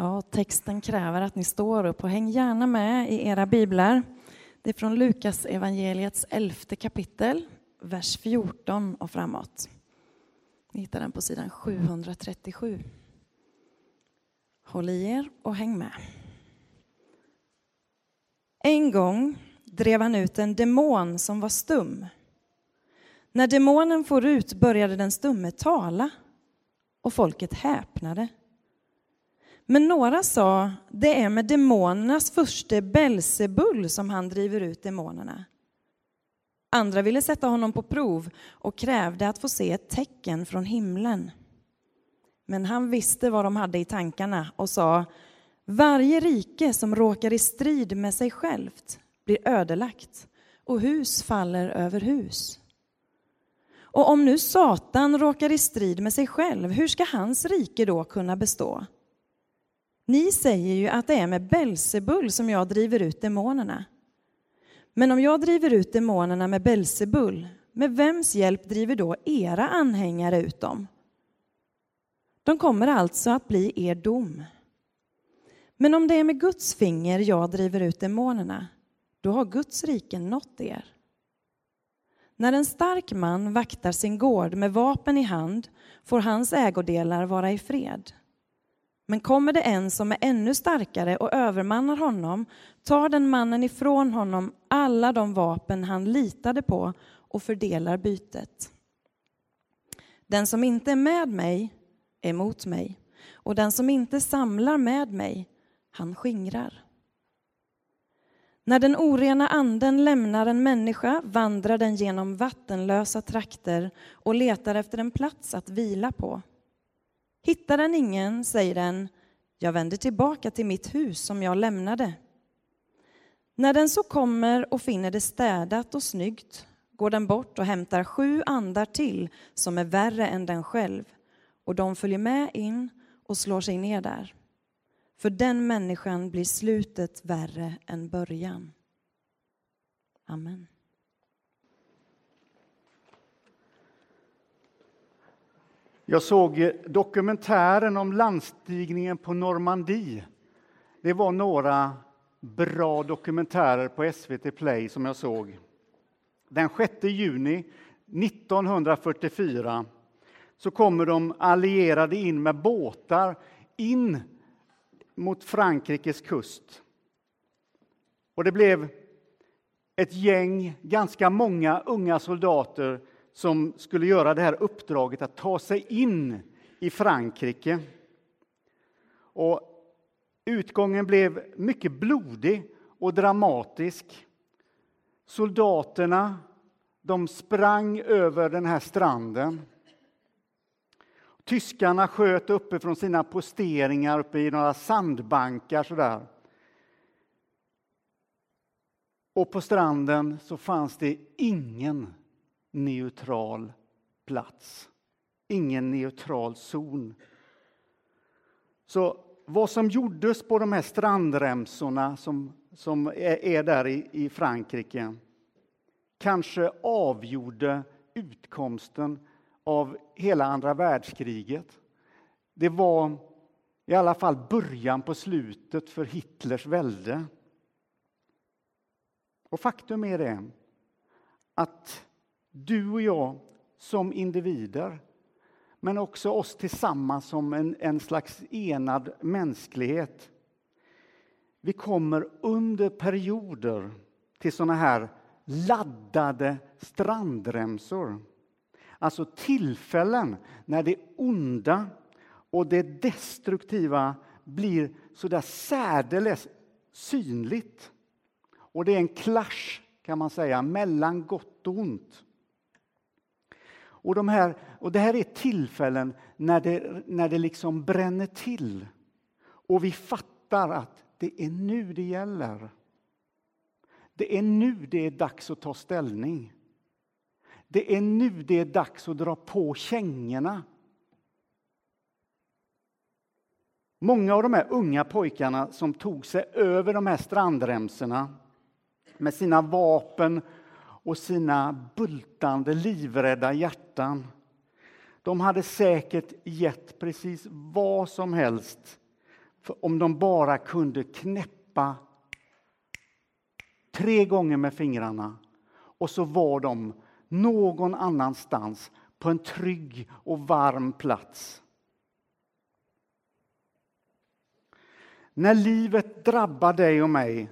Ja, texten kräver att ni står upp och häng gärna med i era biblar. Det är från Lukas evangeliets elfte kapitel, vers 14 och framåt. Ni hittar den på sidan 737. Håll i er och häng med. En gång drev han ut en demon som var stum. När demonen for ut började den stumme tala och folket häpnade. Men några sa, det är med demonernas furste Belsebul som han driver ut demonerna. Andra ville sätta honom på prov och krävde att få se ett tecken från himlen. Men han visste vad de hade i tankarna och sa, varje rike som råkar i strid med sig självt blir ödelagt och hus faller över hus. Och om nu Satan råkar i strid med sig själv, hur ska hans rike då kunna bestå? Ni säger ju att det är med Belsebull som jag driver ut demonerna. Men om jag driver ut demonerna med Belsebull, med vems hjälp driver då era anhängare ut dem? De kommer alltså att bli er dom. Men om det är med Guds finger jag driver ut demonerna, då har Guds rike nått er. När en stark man vaktar sin gård med vapen i hand får hans ägodelar vara i fred. Men kommer det en som är ännu starkare och övermannar honom tar den mannen ifrån honom alla de vapen han litade på och fördelar bytet. Den som inte är med mig är mot mig och den som inte samlar med mig, han skingrar. När den orena anden lämnar en människa vandrar den genom vattenlösa trakter och letar efter en plats att vila på. Hittar den ingen säger den, jag vänder tillbaka till mitt hus som jag lämnade. När den så kommer och finner det städat och snyggt går den bort och hämtar sju andar till som är värre än den själv och de följer med in och slår sig ner där. För den människan blir slutet värre än början. Amen. Jag såg dokumentären om landstigningen på Normandie. Det var några bra dokumentärer på SVT Play som jag såg. Den 6 juni 1944 så kommer de allierade in med båtar in mot Frankrikes kust. Och det blev ett gäng, ganska många unga soldater som skulle göra det här uppdraget att ta sig in i Frankrike. Och utgången blev mycket blodig och dramatisk. Soldaterna de sprang över den här stranden. Tyskarna sköt uppe från sina posteringar uppe i några sandbankar. Sådär. Och på stranden så fanns det ingen neutral plats. Ingen neutral zon. Så vad som gjordes på de här strandremsorna som, som är, är där i, i Frankrike kanske avgjorde utkomsten av hela andra världskriget. Det var i alla fall början på slutet för Hitlers välde. Och faktum är det att du och jag som individer men också oss tillsammans som en, en slags enad mänsklighet. Vi kommer under perioder till såna här laddade strandremsor. Alltså tillfällen när det onda och det destruktiva blir så där särdeles synligt. Och det är en clash, kan man säga, mellan gott och ont. Och, de här, och det här är tillfällen när det, när det liksom bränner till. Och vi fattar att det är nu det gäller. Det är nu det är dags att ta ställning. Det är nu det är dags att dra på kängorna. Många av de här unga pojkarna som tog sig över de här strandremsorna med sina vapen och sina bultande, livrädda hjärtan. De hade säkert gett precis vad som helst För om de bara kunde knäppa tre gånger med fingrarna och så var de någon annanstans på en trygg och varm plats. När livet drabbar dig och mig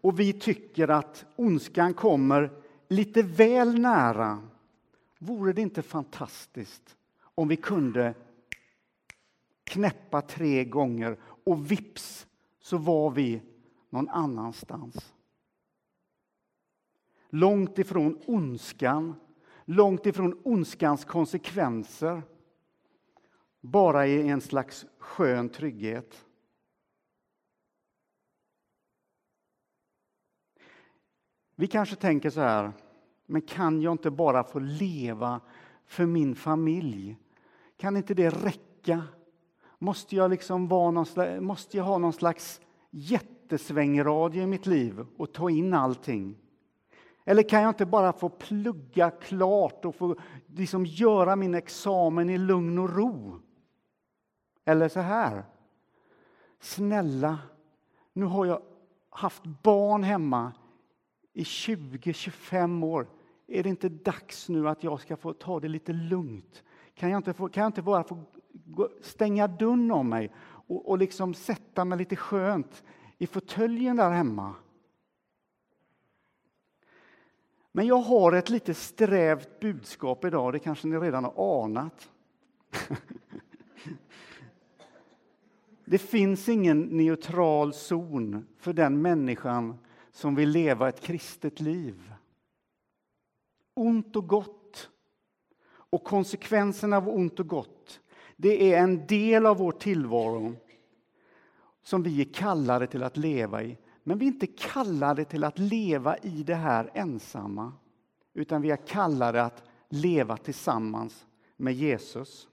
och vi tycker att ondskan kommer lite väl nära vore det inte fantastiskt om vi kunde knäppa tre gånger och vips så var vi någon annanstans. Långt ifrån ondskan, långt ifrån ondskans konsekvenser. Bara i en slags skön trygghet. Vi kanske tänker så här, men kan jag inte bara få leva för min familj? Kan inte det räcka? Måste jag, liksom vara någon slags, måste jag ha någon slags jättesvängradie i mitt liv och ta in allting? Eller kan jag inte bara få plugga klart och få liksom göra min examen i lugn och ro? Eller så här. Snälla, nu har jag haft barn hemma i 20-25 år. Är det inte dags nu att jag ska få ta det lite lugnt? Kan jag inte, få, kan jag inte bara få stänga dörren om mig och, och liksom sätta mig lite skönt i fåtöljen där hemma? Men jag har ett lite strävt budskap idag, det kanske ni redan har anat. Det finns ingen neutral zon för den människan som vill leva ett kristet liv. Ont och gott och konsekvenserna av ont och gott, det är en del av vår tillvaro som vi är kallade till att leva i. Men vi är inte kallade till att leva i det här ensamma, utan vi är kallade att leva tillsammans med Jesus.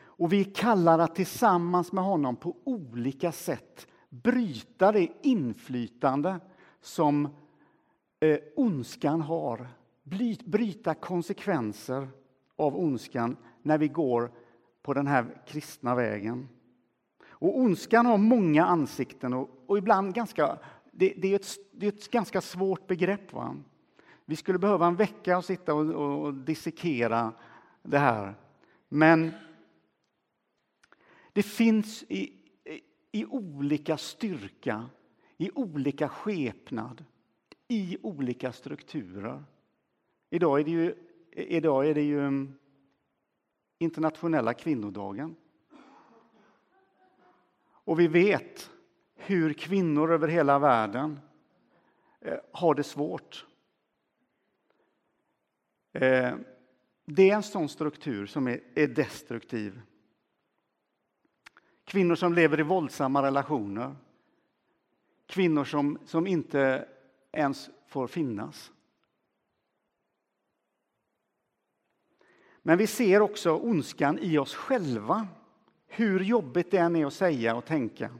Och vi är kallade att tillsammans med honom på olika sätt bryta det inflytande som eh, ondskan har. Bryta konsekvenser av ondskan när vi går på den här kristna vägen. Och ondskan har många ansikten och, och ibland ganska... Det, det, är ett, det, är ett, ganska svårt begrepp. Va? Vi skulle behöva en vecka att sitta och, och, och dissekera det här. Men det finns i, i olika styrka, i olika skepnad, i olika strukturer. Idag är det ju, idag är det ju mm, internationella kvinnodagen. Och vi vet hur kvinnor över hela världen eh, har det svårt. Eh, det är en sån struktur som är destruktiv. Kvinnor som lever i våldsamma relationer. Kvinnor som, som inte ens får finnas. Men vi ser också ondskan i oss själva, hur jobbigt det än är att säga och tänka.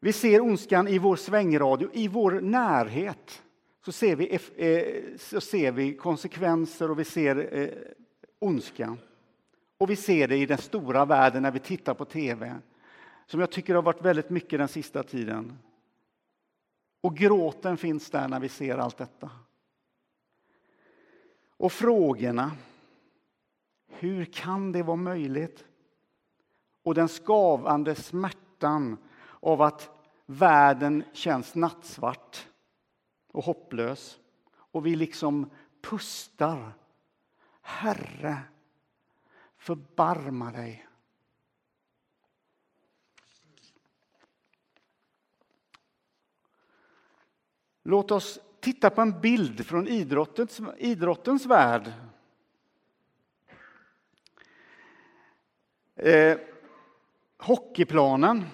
Vi ser ondskan i vår svängradio, i vår närhet. Så ser vi, eh, så ser vi konsekvenser och vi ser eh, ondskan. Och vi ser det i den stora världen när vi tittar på tv, som jag tycker har varit väldigt mycket den sista tiden. Och gråten finns där när vi ser allt detta. Och frågorna. Hur kan det vara möjligt? Och den skavande smärtan av att världen känns nattsvart och hopplös. Och vi liksom pustar. Herre, Förbarma dig. Låt oss titta på en bild från idrottens, idrottens värld. Eh, hockeyplanen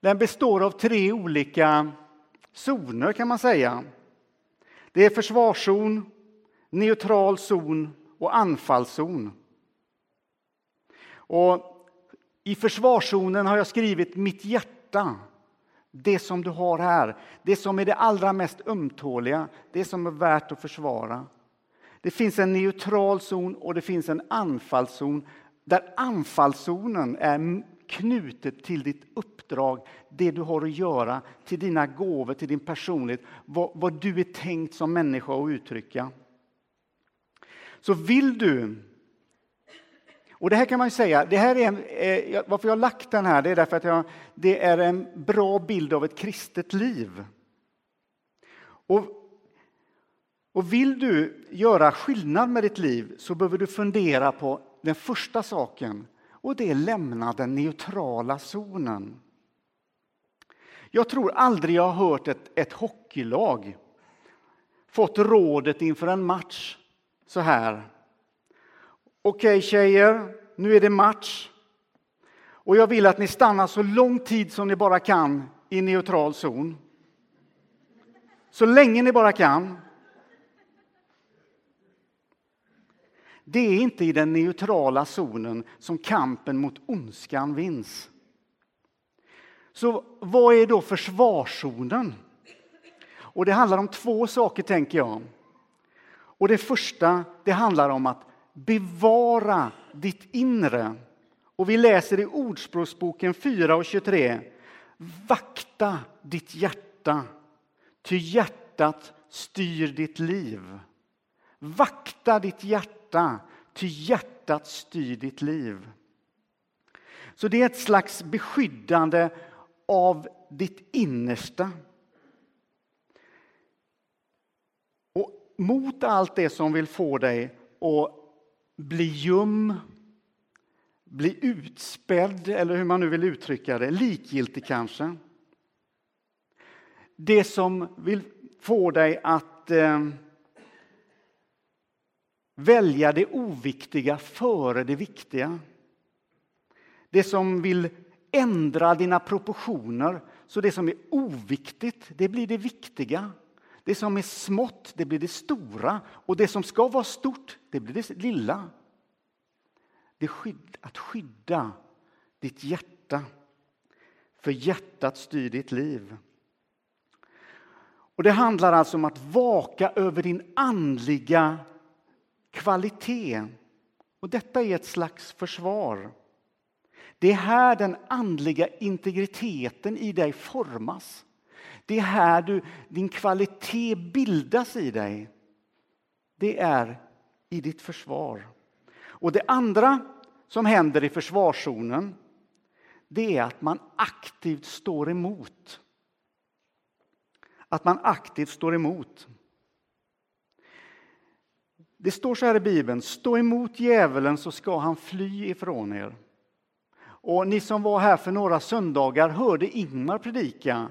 den består av tre olika zoner kan man säga. Det är försvarszon, neutral zon och anfallszon. Och I försvarszonen har jag skrivit mitt hjärta. Det som du har här, det som är det allra mest ömtåliga, det som är värt att försvara. Det finns en neutral zon och det finns en anfallszon där anfallszonen är knutet till ditt uppdrag, det du har att göra, till dina gåvor, till din personlighet, vad, vad du är tänkt som människa att uttrycka. Så vill du och det här kan man säga, det här är en, eh, varför jag har lagt den här, det är därför att jag, det är en bra bild av ett kristet liv. Och, och vill du göra skillnad med ditt liv så behöver du fundera på den första saken och det är lämna den neutrala zonen. Jag tror aldrig jag har hört ett, ett hockeylag fått rådet inför en match så här. Okej tjejer, nu är det match. Och jag vill att ni stannar så lång tid som ni bara kan i neutral zon. Så länge ni bara kan. Det är inte i den neutrala zonen som kampen mot ondskan vinns. Så vad är då försvarszonen? Och det handlar om två saker, tänker jag. Och det första, det handlar om att bevara ditt inre. Och vi läser i Ordspråksboken 4 och 23. Vakta ditt hjärta, ty hjärtat styr ditt liv. Vakta ditt hjärta, ty hjärtat styr ditt liv. Så det är ett slags beskyddande av ditt innersta. Och mot allt det som vill få dig att bli ljum, bli utspädd, eller hur man nu vill uttrycka det, likgiltig kanske. Det som vill få dig att eh, välja det oviktiga före det viktiga. Det som vill ändra dina proportioner så det som är oviktigt, det blir det viktiga. Det som är smått, det blir det stora och det som ska vara stort, det blir det lilla. Det är skydd, att skydda ditt hjärta, för hjärtat styr ditt liv. Och Det handlar alltså om att vaka över din andliga kvalitet. Och Detta är ett slags försvar. Det är här den andliga integriteten i dig formas. Det är här du, din kvalitet bildas i dig. Det är i ditt försvar. Och det andra som händer i försvarszonen det är att man aktivt står emot. Att man aktivt står emot. Det står så här i Bibeln, stå emot djävulen så ska han fly ifrån er. Och ni som var här för några söndagar hörde Ingmar predika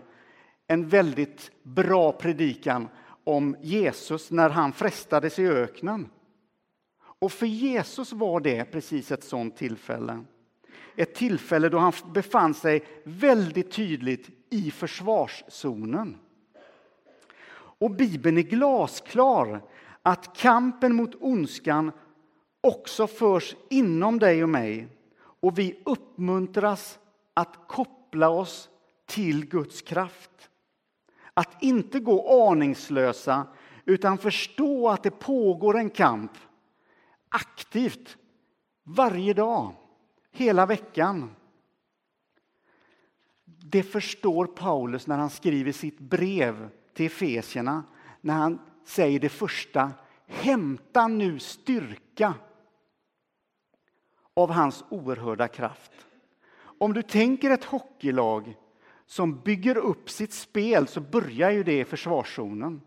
en väldigt bra predikan om Jesus när han frestades i öknen. Och för Jesus var det precis ett sådant tillfälle. Ett tillfälle då han befann sig väldigt tydligt i försvarszonen. Och Bibeln är glasklar att kampen mot ondskan också förs inom dig och mig. Och vi uppmuntras att koppla oss till Guds kraft. Att inte gå aningslösa utan förstå att det pågår en kamp aktivt varje dag, hela veckan. Det förstår Paulus när han skriver sitt brev till Efesierna när han säger det första Hämta nu styrka av hans oerhörda kraft. Om du tänker ett hockeylag som bygger upp sitt spel så börjar ju det i försvarszonen.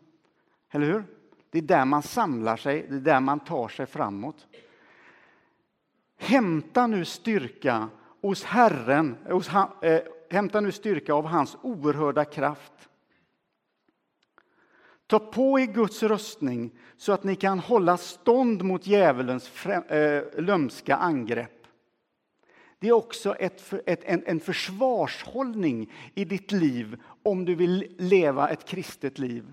Eller hur? Det är där man samlar sig, det är där man tar sig framåt. Hämta nu styrka hos Herren, hos, eh, hämta nu styrka av hans oerhörda kraft. Ta på er Guds röstning så att ni kan hålla stånd mot djävulens eh, lömska angrepp. Det är också ett, ett, en, en försvarshållning i ditt liv om du vill leva ett kristet liv.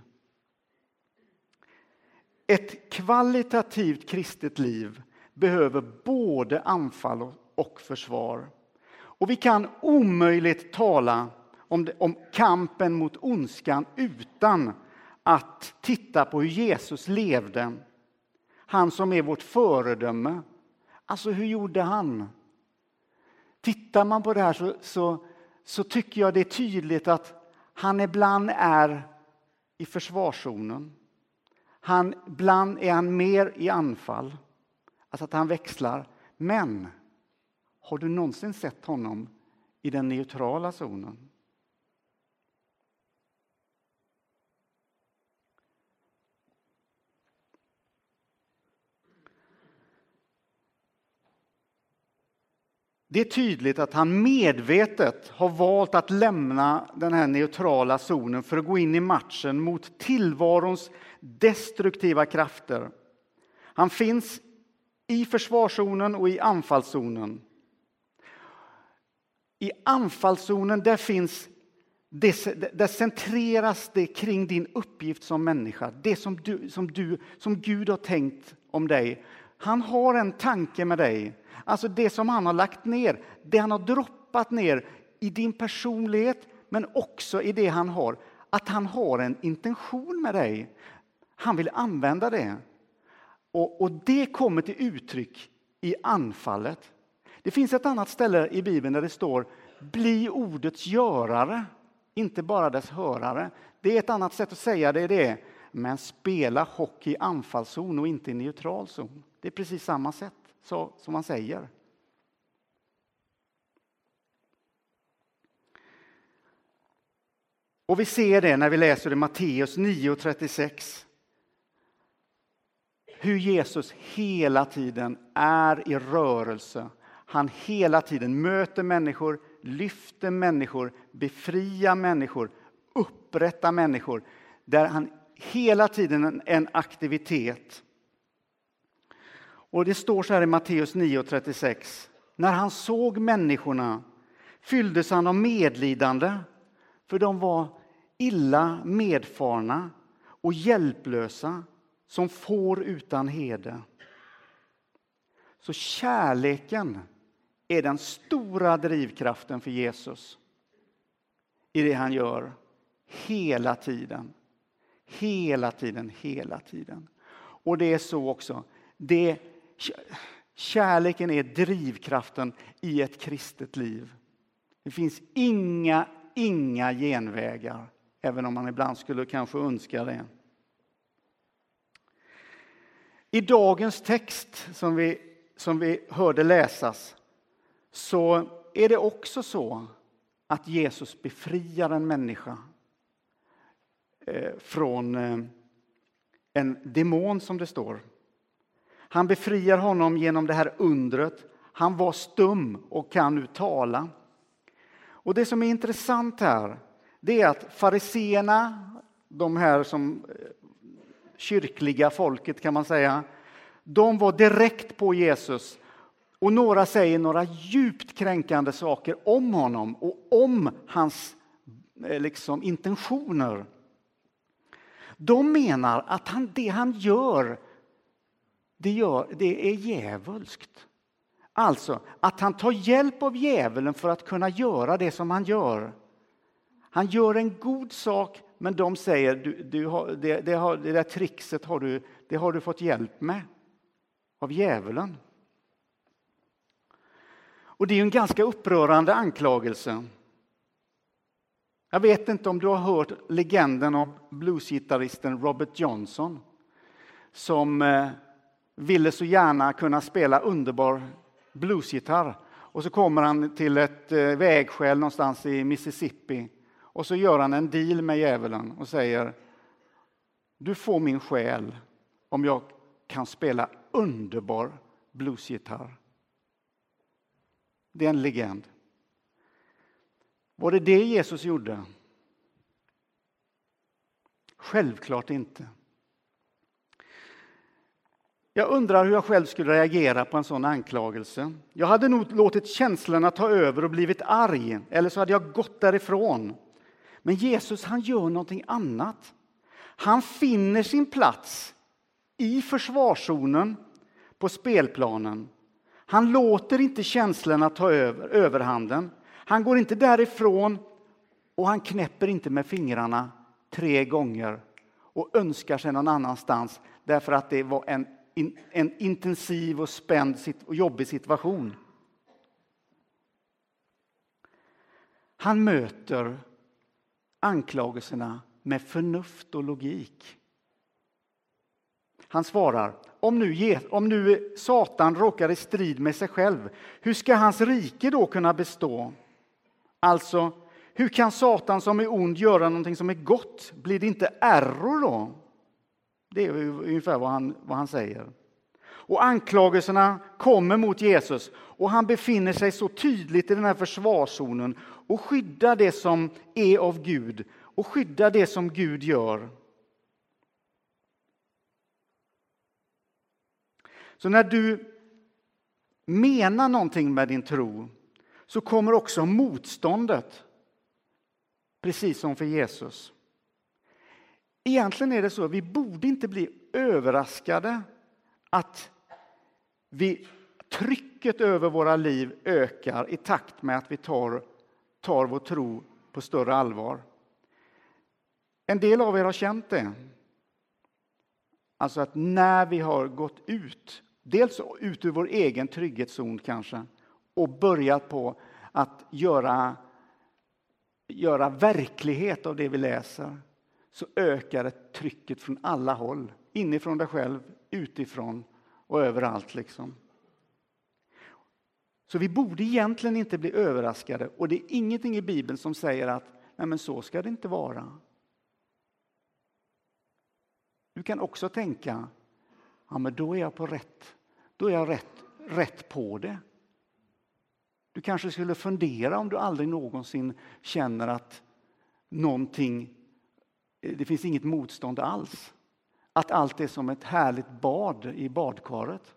Ett kvalitativt kristet liv behöver både anfall och försvar. Och vi kan omöjligt tala om, det, om kampen mot ondskan utan att titta på hur Jesus levde. Han som är vårt föredöme, Alltså, hur gjorde han? Tittar man på det här så, så, så tycker jag det är tydligt att han ibland är i försvarszonen. Han, ibland är han mer i anfall, alltså att han växlar. Men har du någonsin sett honom i den neutrala zonen? Det är tydligt att han medvetet har valt att lämna den här neutrala zonen för att gå in i matchen mot tillvarons destruktiva krafter. Han finns i försvarszonen och i anfallszonen. I anfallszonen där finns där centreras det kring din uppgift som människa, det som, du, som, du, som Gud har tänkt om dig. Han har en tanke med dig. Alltså det som han har lagt ner, det han har droppat ner i din personlighet men också i det han har. Att han har en intention med dig. Han vill använda det. Och, och det kommer till uttryck i anfallet. Det finns ett annat ställe i Bibeln där det står bli ordets görare, inte bara dess hörare. Det är ett annat sätt att säga det. det men spela hockey i anfallszon och inte i neutral zon. Det är precis samma sätt så, som man säger. Och vi ser det när vi läser i Matteus 9.36. Hur Jesus hela tiden är i rörelse. Han hela tiden möter människor, lyfter människor, befriar människor, upprättar människor. Där han hela tiden en aktivitet. Och det står så här i Matteus 9.36. När han såg människorna fylldes han av medlidande, för de var illa medfarna och hjälplösa som får utan hede. Så kärleken är den stora drivkraften för Jesus i det han gör hela tiden. Hela tiden, hela tiden. Och det är så också. Det Kärleken är drivkraften i ett kristet liv. Det finns inga, inga genvägar, även om man ibland skulle kanske önska det. I dagens text som vi, som vi hörde läsas så är det också så att Jesus befriar en människa eh, från eh, en demon, som det står. Han befriar honom genom det här undret. Han var stum och kan nu tala. Och det som är intressant här, det är att fariseerna, de här som eh, kyrkliga folket kan man säga, de var direkt på Jesus. Och några säger några djupt kränkande saker om honom och om hans eh, liksom, intentioner. De menar att han, det han gör det, gör, det är djävulskt. Alltså att han tar hjälp av djävulen för att kunna göra det som han gör. Han gör en god sak, men de säger du, du har, det, det, har, det där trickset har du, det har du fått hjälp med av djävulen. Och det är en ganska upprörande anklagelse. Jag vet inte om du har hört legenden om bluesgitarristen Robert Johnson som eh, ville så gärna kunna spela underbar bluesgitarr. Och så kommer han till ett eh, vägskäl någonstans i Mississippi och så gör han en deal med djävulen och säger Du får min själ om jag kan spela underbar bluesgitarr. Det är en legend. Var det det Jesus gjorde? Självklart inte. Jag undrar hur jag själv skulle reagera på en sån anklagelse. Jag hade nog låtit känslorna ta över och blivit arg, eller så hade jag gått därifrån. Men Jesus han gör någonting annat. Han finner sin plats i försvarszonen på spelplanen. Han låter inte känslorna ta över överhanden. Han går inte därifrån och han knäpper inte med fingrarna tre gånger och önskar sig någon annanstans därför att det var en en intensiv och spänd och jobbig situation. Han möter anklagelserna med förnuft och logik. Han svarar, om nu, om nu Satan råkar i strid med sig själv, hur ska hans rike då kunna bestå? Alltså, hur kan Satan som är ond göra någonting som är gott? Blir det inte error då? Det är ungefär vad han, vad han säger. Och anklagelserna kommer mot Jesus och han befinner sig så tydligt i den här försvarszonen och skyddar det som är av Gud och skyddar det som Gud gör. Så när du menar någonting med din tro så kommer också motståndet, precis som för Jesus. Egentligen är det så att vi borde inte bli överraskade att vi, trycket över våra liv ökar i takt med att vi tar, tar vår tro på större allvar. En del av er har känt det. Alltså att när vi har gått ut, dels ut ur vår egen trygghetszon kanske, och börjat på att göra, göra verklighet av det vi läser, så ökar det trycket från alla håll. Inifrån dig själv, utifrån och överallt. Liksom. Så vi borde egentligen inte bli överraskade och det är ingenting i Bibeln som säger att Nej, men så ska det inte vara. Du kan också tänka, ja men då är jag på rätt, då är jag rätt, rätt på det. Du kanske skulle fundera om du aldrig någonsin känner att någonting, det finns inget motstånd alls. Att allt är som ett härligt bad i badkaret.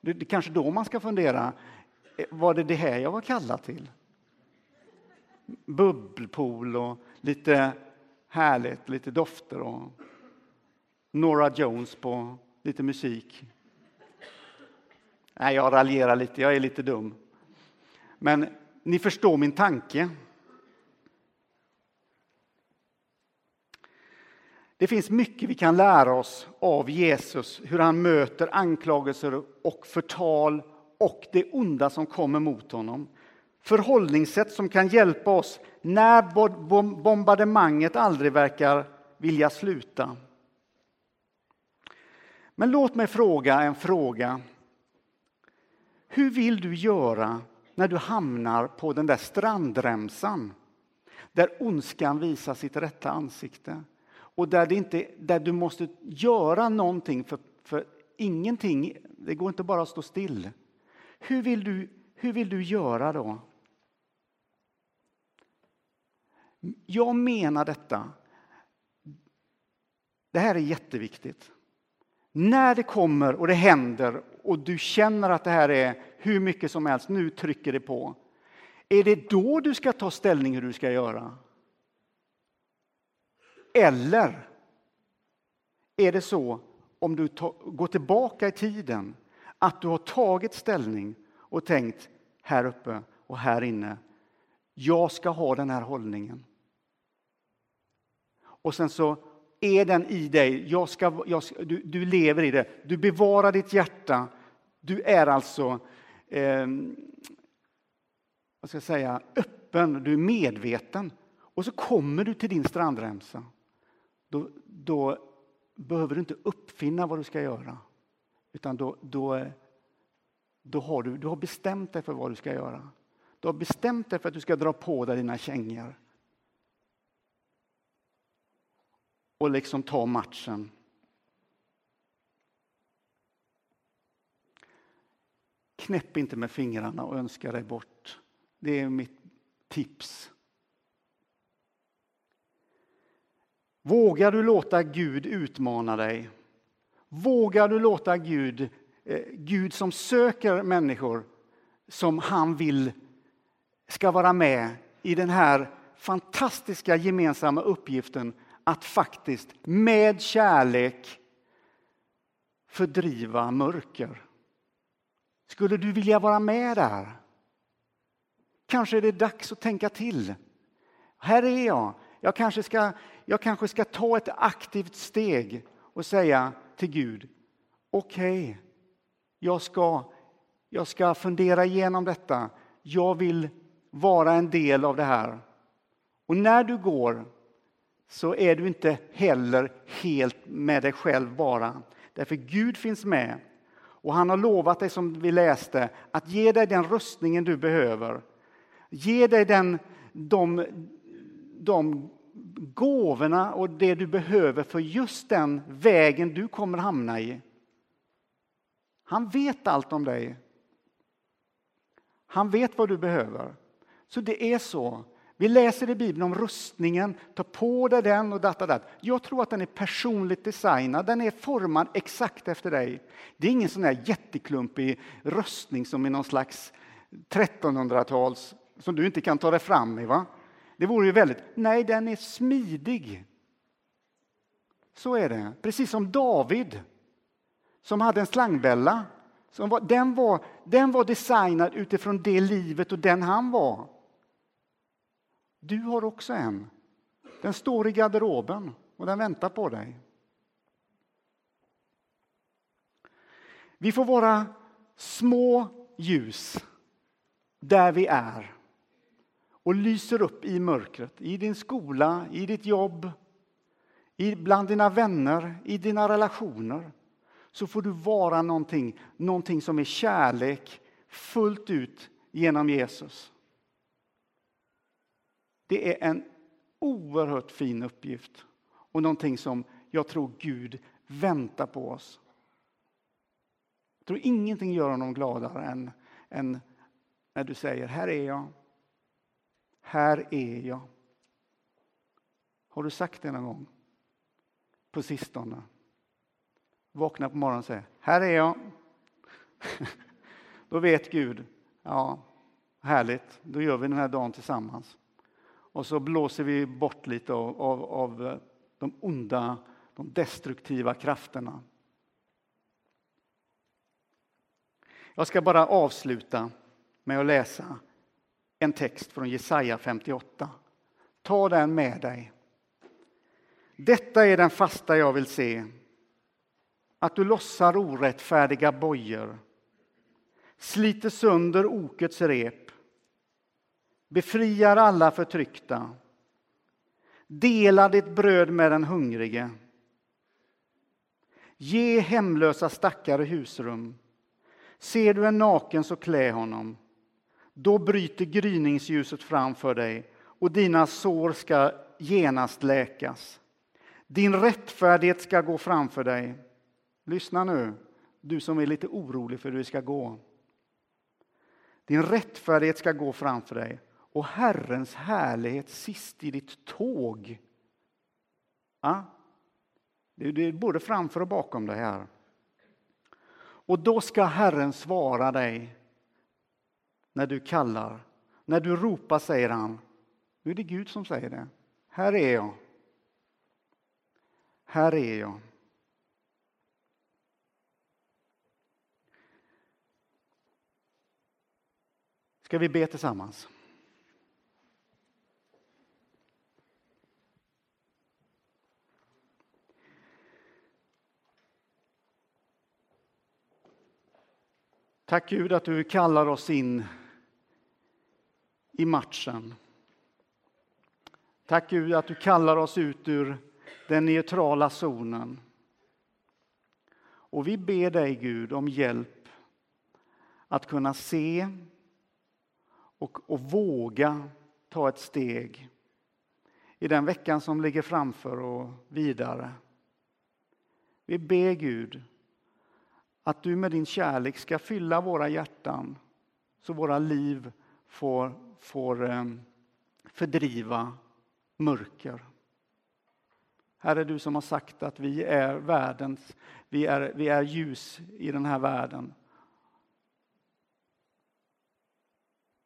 Det är kanske då man ska fundera, eh, var det det här jag var kallad till? Bubbelpool och lite härligt, lite dofter och Nora Jones på lite musik. Nej, jag raljerar lite, jag är lite dum. Men ni förstår min tanke. Det finns mycket vi kan lära oss av Jesus, hur han möter anklagelser och förtal och det onda som kommer mot honom. Förhållningssätt som kan hjälpa oss när bombardemanget aldrig verkar vilja sluta. Men låt mig fråga en fråga. Hur vill du göra när du hamnar på den där strandremsan där ondskan visar sitt rätta ansikte och där, det inte, där du måste göra någonting för, för ingenting, det går inte bara att stå still. Hur vill du, hur vill du göra då? Jag menar detta. Det här är jätteviktigt. När det kommer och det händer och du känner att det här är hur mycket som helst, nu trycker det på. Är det då du ska ta ställning hur du ska göra? Eller är det så, om du går tillbaka i tiden, att du har tagit ställning och tänkt här uppe och här inne, jag ska ha den här hållningen. Och sen så är den i dig, jag ska, jag, du, du lever i det, du bevarar ditt hjärta, du är alltså eh, vad ska jag säga, öppen, du är medveten. Och så kommer du till din strandremsa då, då behöver du inte uppfinna vad du ska göra. Utan då, då, då har du, du har bestämt dig för vad du ska göra. Du har bestämt dig för att du ska dra på dig dina kängor. Och liksom ta matchen. Knäpp inte med fingrarna och önska dig bort. Det är mitt tips. Vågar du låta Gud utmana dig? Vågar du låta Gud, eh, Gud som söker människor som han vill ska vara med i den här fantastiska gemensamma uppgiften att faktiskt med kärlek fördriva mörker. Skulle du vilja vara med där? Kanske är det dags att tänka till. Här är jag. Jag kanske ska jag kanske ska ta ett aktivt steg och säga till Gud, okej, okay, jag, ska, jag ska fundera igenom detta. Jag vill vara en del av det här. Och när du går så är du inte heller helt med dig själv bara. Därför Gud finns med och han har lovat dig, som vi läste, att ge dig den rustningen du behöver. Ge dig den, de, de gåvorna och det du behöver för just den vägen du kommer hamna i. Han vet allt om dig. Han vet vad du behöver. Så det är så. Vi läser i Bibeln om rustningen, ta på dig den och datta där. Jag tror att den är personligt designad, den är formad exakt efter dig. Det är ingen sån där jätteklumpig rustning som i någon slags 1300-tals som du inte kan ta dig fram i. Va? Det vore ju väldigt... Nej, den är smidig. Så är det. Precis som David, som hade en slangbälla. Som var, den, var, den var designad utifrån det livet och den han var. Du har också en. Den står i garderoben och den väntar på dig. Vi får vara små ljus där vi är och lyser upp i mörkret, i din skola, i ditt jobb, bland dina vänner, i dina relationer. Så får du vara någonting, någonting som är kärlek fullt ut genom Jesus. Det är en oerhört fin uppgift och någonting som jag tror Gud väntar på oss. Jag tror ingenting gör honom gladare än, än när du säger här är jag, här är jag. Har du sagt det någon gång? På sistone? Vakna på morgonen och säga här är jag. Då vet Gud, ja, härligt, då gör vi den här dagen tillsammans. Och så blåser vi bort lite av, av, av eh, de onda, de destruktiva krafterna. Jag ska bara avsluta med att läsa en text från Jesaja 58. Ta den med dig. Detta är den fasta jag vill se. Att du lossar orättfärdiga bojor, sliter sönder okets rep, befriar alla förtryckta, delar ditt bröd med den hungrige. Ge hemlösa stackare husrum. Ser du en naken så klä honom. Då bryter gryningsljuset fram för dig och dina sår ska genast läkas. Din rättfärdighet ska gå framför dig. Lyssna nu, du som är lite orolig för hur det ska gå. Din rättfärdighet ska gå framför dig och Herrens härlighet sist i ditt tåg. Ja? Det är både framför och bakom dig här. Och då ska Herren svara dig när du kallar. När du ropar säger han, nu är det Gud som säger det. Här är jag. Här är jag. Ska vi be tillsammans? Tack Gud att du kallar oss in i matchen. Tack Gud att du kallar oss ut ur den neutrala zonen. Och vi ber dig Gud om hjälp att kunna se och, och våga ta ett steg i den veckan som ligger framför och vidare. Vi ber Gud att du med din kärlek ska fylla våra hjärtan så våra liv får, får eh, fördriva mörker. Herre, du som har sagt att vi är världens, vi är, vi är ljus i den här världen.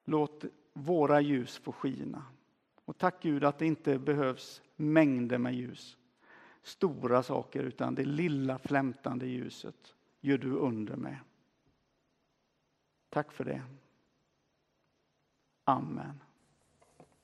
Låt våra ljus få skina. Och tack Gud att det inte behövs mängder med ljus, stora saker, utan det lilla flämtande ljuset gör du under med. Tack för det. Amen.